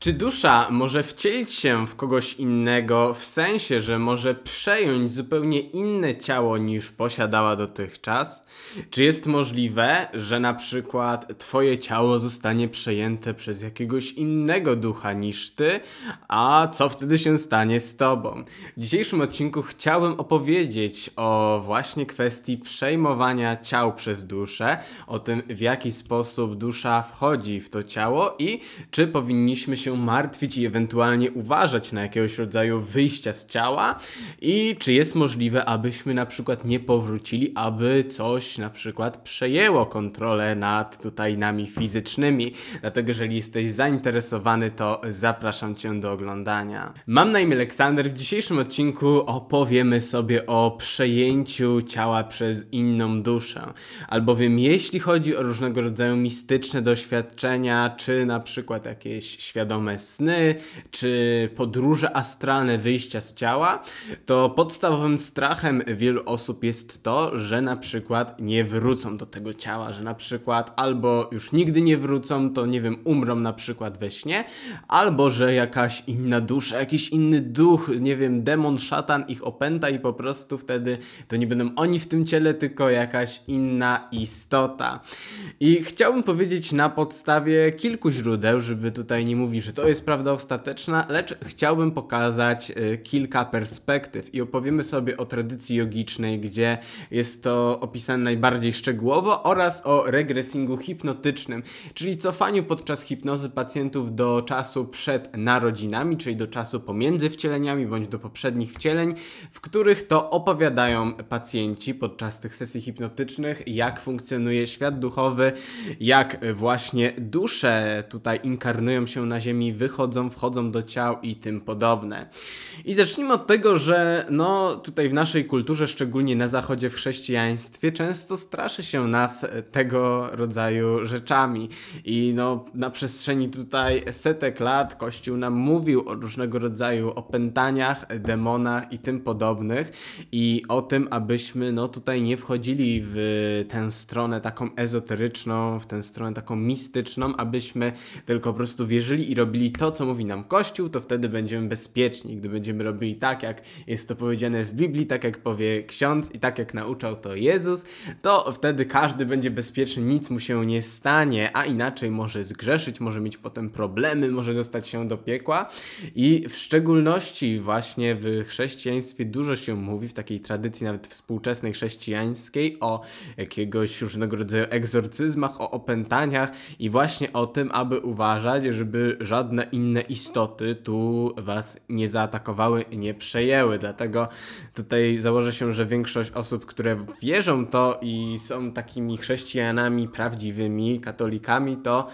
Czy dusza może wcielić się w kogoś innego, w sensie, że może przejąć zupełnie inne ciało niż posiadała dotychczas? Czy jest możliwe, że na przykład Twoje ciało zostanie przejęte przez jakiegoś innego ducha niż Ty, a co wtedy się stanie z Tobą? W dzisiejszym odcinku chciałbym opowiedzieć o właśnie kwestii przejmowania ciał przez duszę, o tym w jaki sposób dusza wchodzi w to ciało i czy powinniśmy się się martwić i ewentualnie uważać na jakiegoś rodzaju wyjścia z ciała i czy jest możliwe, abyśmy na przykład nie powrócili, aby coś na przykład przejęło kontrolę nad tutaj nami fizycznymi. Dlatego jeżeli jesteś zainteresowany, to zapraszam Cię do oglądania. Mam na imię Aleksander. W dzisiejszym odcinku opowiemy sobie o przejęciu ciała przez inną duszę. Albowiem jeśli chodzi o różnego rodzaju mistyczne doświadczenia, czy na przykład jakieś świadome świadome sny, czy podróże astralne wyjścia z ciała, to podstawowym strachem wielu osób jest to, że na przykład nie wrócą do tego ciała, że na przykład albo już nigdy nie wrócą, to nie wiem, umrą na przykład we śnie, albo że jakaś inna dusza, jakiś inny duch, nie wiem, demon, szatan ich opęta i po prostu wtedy to nie będą oni w tym ciele, tylko jakaś inna istota. I chciałbym powiedzieć na podstawie kilku źródeł, żeby tutaj nie mówić, że to jest prawda ostateczna, lecz chciałbym pokazać y, kilka perspektyw i opowiemy sobie o tradycji jogicznej, gdzie jest to opisane najbardziej szczegółowo oraz o regresingu hipnotycznym, czyli cofaniu podczas hipnozy pacjentów do czasu przed narodzinami, czyli do czasu pomiędzy wcieleniami bądź do poprzednich wcieleń, w których to opowiadają pacjenci podczas tych sesji hipnotycznych, jak funkcjonuje świat duchowy, jak właśnie dusze tutaj inkarnują się na ziemi wychodzą, wchodzą do ciał i tym podobne. I zacznijmy od tego, że no tutaj w naszej kulturze, szczególnie na zachodzie w chrześcijaństwie, często straszy się nas tego rodzaju rzeczami. I no na przestrzeni tutaj setek lat Kościół nam mówił o różnego rodzaju opętaniach, demonach i tym podobnych i o tym, abyśmy no tutaj nie wchodzili w tę stronę taką ezoteryczną, w tę stronę taką mistyczną, abyśmy tylko po prostu wierzyli i robili robili to, co mówi nam Kościół, to wtedy będziemy bezpieczni. Gdy będziemy robili tak, jak jest to powiedziane w Biblii, tak jak powie ksiądz i tak jak nauczał to Jezus, to wtedy każdy będzie bezpieczny, nic mu się nie stanie, a inaczej może zgrzeszyć, może mieć potem problemy, może dostać się do piekła. I w szczególności właśnie w chrześcijaństwie dużo się mówi, w takiej tradycji nawet współczesnej chrześcijańskiej, o jakiegoś różnego rodzaju egzorcyzmach, o opętaniach i właśnie o tym, aby uważać, żeby żaden żadne inne istoty tu was nie zaatakowały i nie przejęły. Dlatego tutaj założę się, że większość osób, które wierzą to i są takimi chrześcijanami prawdziwymi, katolikami, to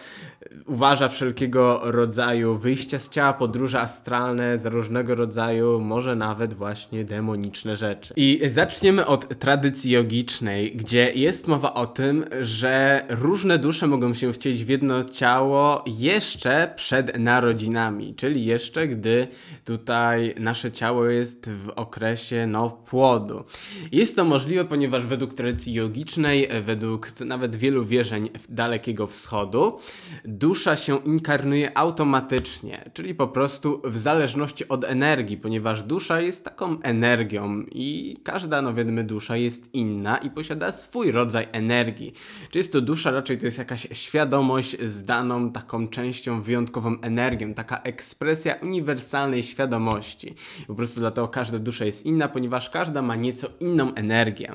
uważa wszelkiego rodzaju wyjścia z ciała, podróże astralne, za różnego rodzaju, może nawet właśnie demoniczne rzeczy. I zaczniemy od tradycji jogicznej, gdzie jest mowa o tym, że różne dusze mogą się wcielić w jedno ciało jeszcze przed narodzinami, czyli jeszcze gdy tutaj nasze ciało jest w okresie no, płodu. Jest to możliwe, ponieważ według tradycji jogicznej, według nawet wielu wierzeń Dalekiego Wschodu, dusza się inkarnuje automatycznie, czyli po prostu w zależności od energii, ponieważ dusza jest taką energią i każda, no wiemy, dusza jest inna i posiada swój rodzaj energii. Czy jest to dusza, raczej to jest jakaś świadomość z daną taką częścią wyjątkową energią, taka ekspresja uniwersalnej świadomości. Po prostu dlatego każda dusza jest inna, ponieważ każda ma nieco inną energię.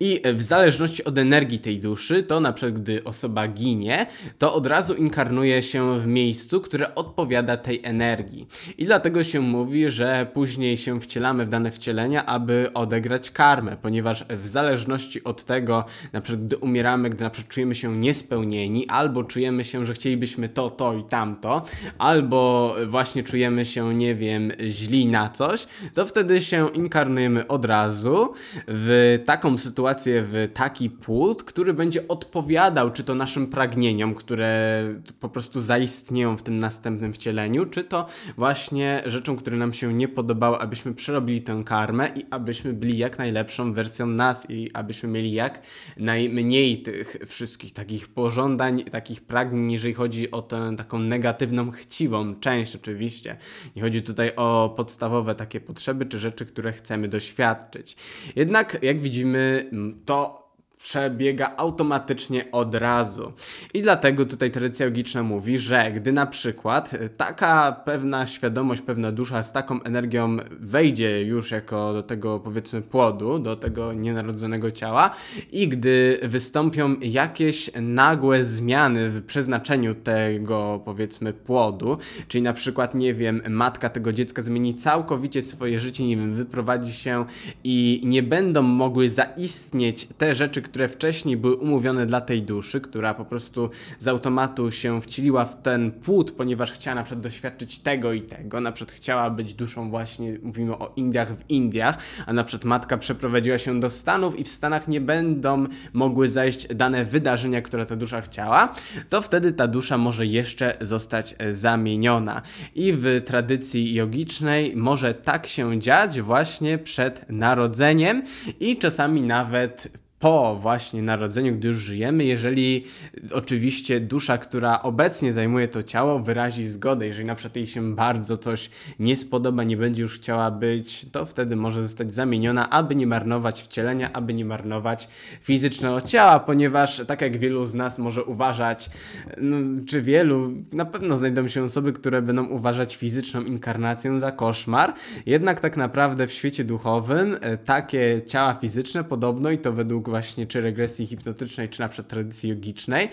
I w zależności od energii tej duszy, to na przykład gdy osoba ginie, to od razu inkarnuje się w miejscu, które odpowiada tej energii. I dlatego się mówi, że później się wcielamy w dane wcielenia, aby odegrać karmę, ponieważ w zależności od tego, na przykład gdy umieramy, gdy na przykład czujemy się niespełnieni, albo czujemy się, że chcielibyśmy to, to i tamto, albo właśnie czujemy się, nie wiem, źli na coś, to wtedy się inkarnujemy od razu w taką sytuację, w taki płód, który będzie odpowiadał czy to naszym pragnieniom, które po prostu zaistnieją w tym następnym wcieleniu, czy to właśnie rzeczą, które nam się nie podobały, abyśmy przerobili tę karmę i abyśmy byli jak najlepszą wersją nas i abyśmy mieli jak najmniej tych wszystkich takich pożądań, takich pragnień, jeżeli chodzi o tę taką negatywną chciwą część oczywiście. Nie chodzi tutaj o podstawowe takie potrzeby czy rzeczy, które chcemy doświadczyć. Jednak jak widzimy, to przebiega automatycznie od razu. I dlatego tutaj tradycja logiczna mówi, że gdy na przykład taka pewna świadomość, pewna dusza z taką energią wejdzie już jako do tego powiedzmy płodu, do tego nienarodzonego ciała i gdy wystąpią jakieś nagłe zmiany w przeznaczeniu tego powiedzmy płodu, czyli na przykład nie wiem, matka tego dziecka zmieni całkowicie swoje życie, nie wiem, wyprowadzi się i nie będą mogły zaistnieć te rzeczy, które wcześniej były umówione dla tej duszy, która po prostu z automatu się wcieliła w ten płód, ponieważ chciała na przykład doświadczyć tego i tego, na przykład chciała być duszą właśnie, mówimy o Indiach w Indiach, a na przykład matka przeprowadziła się do Stanów i w Stanach nie będą mogły zajść dane wydarzenia, które ta dusza chciała, to wtedy ta dusza może jeszcze zostać zamieniona. I w tradycji jogicznej może tak się dziać właśnie przed narodzeniem i czasami nawet po właśnie narodzeniu, gdy już żyjemy, jeżeli oczywiście dusza, która obecnie zajmuje to ciało, wyrazi zgodę, jeżeli na przykład jej się bardzo coś nie spodoba, nie będzie już chciała być, to wtedy może zostać zamieniona, aby nie marnować wcielenia, aby nie marnować fizycznego ciała, ponieważ tak jak wielu z nas może uważać, no, czy wielu, na pewno znajdą się osoby, które będą uważać fizyczną inkarnację za koszmar, jednak tak naprawdę w świecie duchowym e, takie ciała fizyczne podobno i to według właśnie czy regresji hipnotycznej, czy na przykład tradycji jogicznej,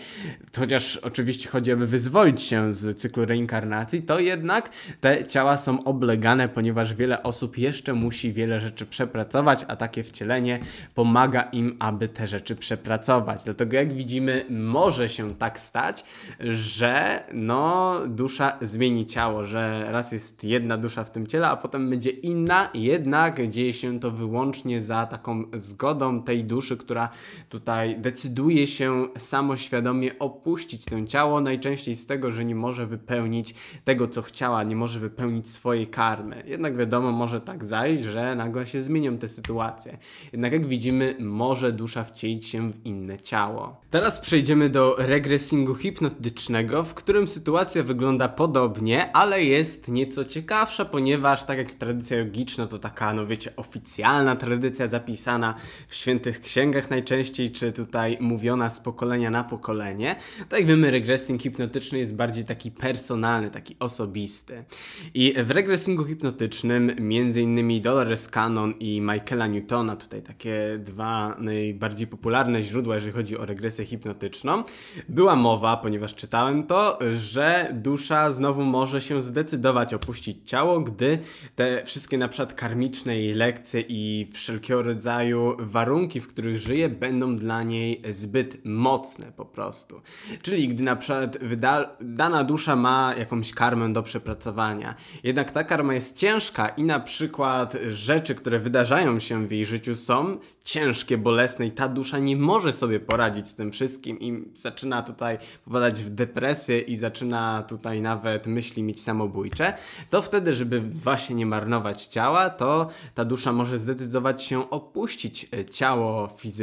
chociaż oczywiście chodzi, aby wyzwolić się z cyklu reinkarnacji, to jednak te ciała są oblegane, ponieważ wiele osób jeszcze musi wiele rzeczy przepracować, a takie wcielenie pomaga im, aby te rzeczy przepracować. Dlatego jak widzimy, może się tak stać, że no dusza zmieni ciało, że raz jest jedna dusza w tym ciele, a potem będzie inna, jednak dzieje się to wyłącznie za taką zgodą tej duszy, która tutaj decyduje się samoświadomie opuścić to ciało, najczęściej z tego, że nie może wypełnić tego, co chciała, nie może wypełnić swojej karmy. Jednak wiadomo, może tak zajść, że nagle się zmienią te sytuacje. Jednak jak widzimy, może dusza wcielić się w inne ciało. Teraz przejdziemy do regresingu hipnotycznego, w którym sytuacja wygląda podobnie, ale jest nieco ciekawsza, ponieważ tak jak tradycja jogiczna to taka, no wiecie, oficjalna tradycja zapisana w świętych księgach, księgach najczęściej, czy tutaj mówiona z pokolenia na pokolenie, tak jak wiemy, regresing hipnotyczny jest bardziej taki personalny, taki osobisty. I w regresingu hipnotycznym, między innymi Dolores Cannon i Michaela Newtona, tutaj takie dwa najbardziej popularne źródła, jeżeli chodzi o regresję hipnotyczną, była mowa, ponieważ czytałem to, że dusza znowu może się zdecydować opuścić ciało, gdy te wszystkie na przykład karmiczne jej lekcje i wszelkiego rodzaju warunki, w których żyje, będą dla niej zbyt mocne po prostu. Czyli gdy na przykład dana dusza ma jakąś karmę do przepracowania, jednak ta karma jest ciężka i na przykład rzeczy, które wydarzają się w jej życiu są ciężkie, bolesne i ta dusza nie może sobie poradzić z tym wszystkim i zaczyna tutaj popadać w depresję i zaczyna tutaj nawet myśli mieć samobójcze, to wtedy, żeby właśnie nie marnować ciała, to ta dusza może zdecydować się opuścić e, ciało fizyczne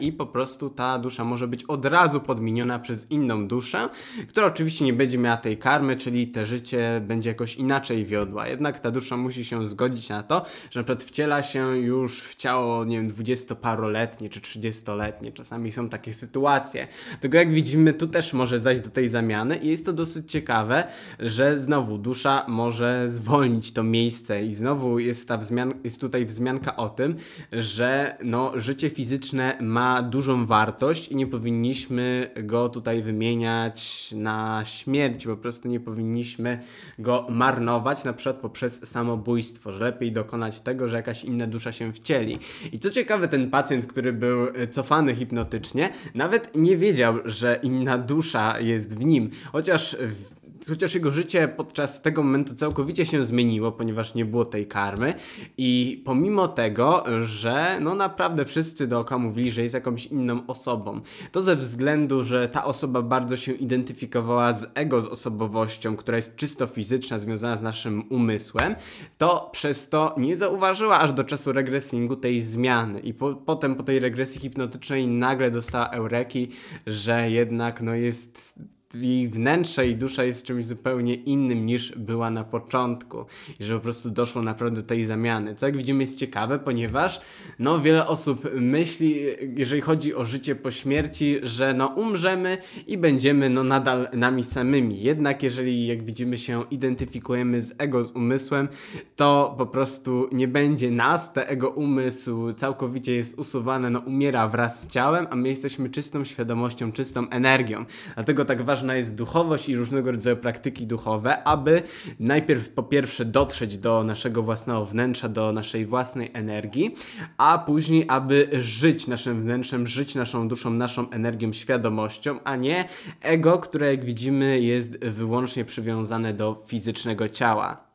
i po prostu ta dusza może być od razu podmieniona przez inną duszę, która oczywiście nie będzie miała tej karmy, czyli te życie będzie jakoś inaczej wiodła. Jednak ta dusza musi się zgodzić na to, że na przykład wciela się już w ciało, nie wiem, 20-paroletnie czy 30-letnie. Czasami są takie sytuacje. Tego jak widzimy, tu też może zajść do tej zamiany i jest to dosyć ciekawe, że znowu dusza może zwolnić to miejsce i znowu jest, ta wzmian jest tutaj wzmianka o tym, że no, życie fizyczne ma dużą wartość i nie powinniśmy go tutaj wymieniać na śmierć, po prostu nie powinniśmy go marnować na przykład poprzez samobójstwo, że lepiej dokonać tego, że jakaś inna dusza się wcieli. I co ciekawe, ten pacjent, który był cofany hipnotycznie, nawet nie wiedział, że inna dusza jest w nim, chociaż w chociaż jego życie podczas tego momentu całkowicie się zmieniło, ponieważ nie było tej karmy. I pomimo tego, że no naprawdę wszyscy dookoła mówili, że jest jakąś inną osobą, to ze względu, że ta osoba bardzo się identyfikowała z ego, z osobowością, która jest czysto fizyczna, związana z naszym umysłem, to przez to nie zauważyła aż do czasu regresingu tej zmiany. I po, potem po tej regresji hipnotycznej nagle dostała eureki, że jednak no jest jej wnętrze i dusza jest czymś zupełnie innym niż była na początku i że po prostu doszło naprawdę do tej zamiany. Co jak widzimy jest ciekawe, ponieważ no wiele osób myśli, jeżeli chodzi o życie po śmierci, że no umrzemy i będziemy no nadal nami samymi. Jednak jeżeli jak widzimy się identyfikujemy z ego, z umysłem, to po prostu nie będzie nas, te ego umysł całkowicie jest usuwane, no umiera wraz z ciałem, a my jesteśmy czystą świadomością, czystą energią. Dlatego tak ważna jest duchowość i różnego rodzaju praktyki duchowe, aby najpierw po pierwsze dotrzeć do naszego własnego wnętrza, do naszej własnej energii, a później aby żyć naszym wnętrzem, żyć naszą duszą, naszą energią, świadomością, a nie ego, które jak widzimy jest wyłącznie przywiązane do fizycznego ciała.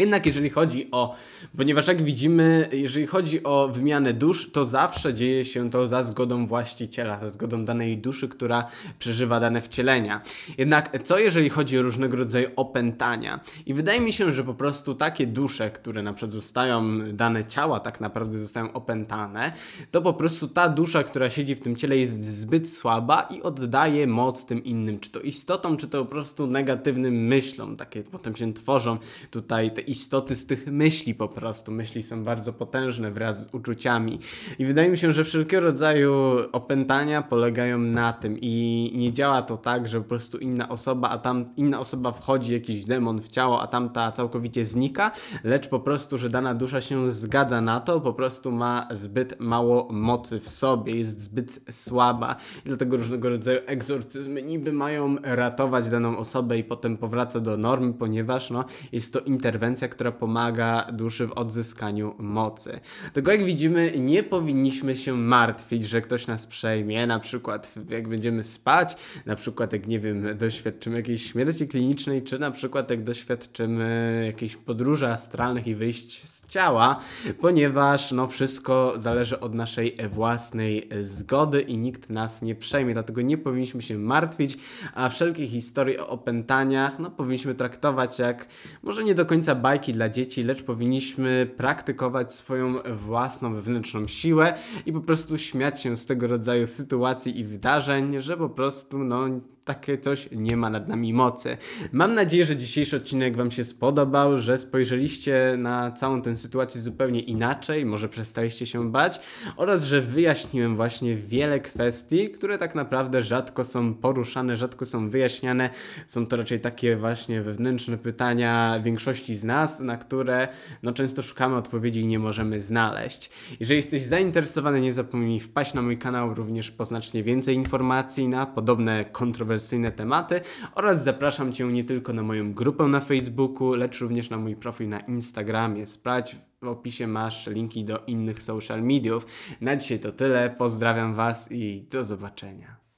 Jednak jeżeli chodzi o, ponieważ jak widzimy, jeżeli chodzi o wymianę dusz, to zawsze dzieje się to za zgodą właściciela, za zgodą danej duszy, która przeżywa dane wcielenia. Jednak co jeżeli chodzi o różnego rodzaju opętania? I wydaje mi się, że po prostu takie dusze, które na przykład zostają, dane ciała tak naprawdę zostają opętane, to po prostu ta dusza, która siedzi w tym ciele jest zbyt słaba i oddaje moc tym innym, czy to istotom, czy to po prostu negatywnym myślom. Takie potem się tworzą tutaj te istoty z tych myśli po prostu. Myśli są bardzo potężne wraz z uczuciami. I wydaje mi się, że wszelkiego rodzaju opętania polegają na tym i nie działa to tak, że po prostu inna osoba, a tam inna osoba wchodzi, jakiś demon w ciało, a tamta całkowicie znika, lecz po prostu, że dana dusza się zgadza na to, po prostu ma zbyt mało mocy w sobie, jest zbyt słaba. I dlatego różnego rodzaju egzorcyzmy niby mają ratować daną osobę i potem powraca do normy, ponieważ no, jest to interwencja która pomaga duszy w odzyskaniu mocy. Tego jak widzimy, nie powinniśmy się martwić, że ktoś nas przejmie, na przykład jak będziemy spać, na przykład jak nie wiem, doświadczymy jakiejś śmierci klinicznej, czy na przykład jak doświadczymy jakiejś podróży astralnych i wyjść z ciała, ponieważ no wszystko zależy od naszej własnej zgody i nikt nas nie przejmie, dlatego nie powinniśmy się martwić, a wszelkie historie o opętaniach, no powinniśmy traktować jak może nie do końca bajki dla dzieci, lecz powinniśmy praktykować swoją własną wewnętrzną siłę i po prostu śmiać się z tego rodzaju sytuacji i wydarzeń, że po prostu no takie coś nie ma nad nami mocy. Mam nadzieję, że dzisiejszy odcinek Wam się spodobał, że spojrzeliście na całą tę sytuację zupełnie inaczej, może przestaliście się bać oraz że wyjaśniłem właśnie wiele kwestii, które tak naprawdę rzadko są poruszane, rzadko są wyjaśniane. Są to raczej takie właśnie wewnętrzne pytania większości z nas, na które no często szukamy odpowiedzi i nie możemy znaleźć. Jeżeli jesteś zainteresowany, nie zapomnij wpaść na mój kanał, również poznacznie więcej informacji na podobne kontrowersje kontrowersyjne tematy oraz zapraszam Cię nie tylko na moją grupę na Facebooku, lecz również na mój profil na Instagramie. Sprawdź w opisie masz linki do innych social mediów. Na dzisiaj to tyle. Pozdrawiam Was i do zobaczenia.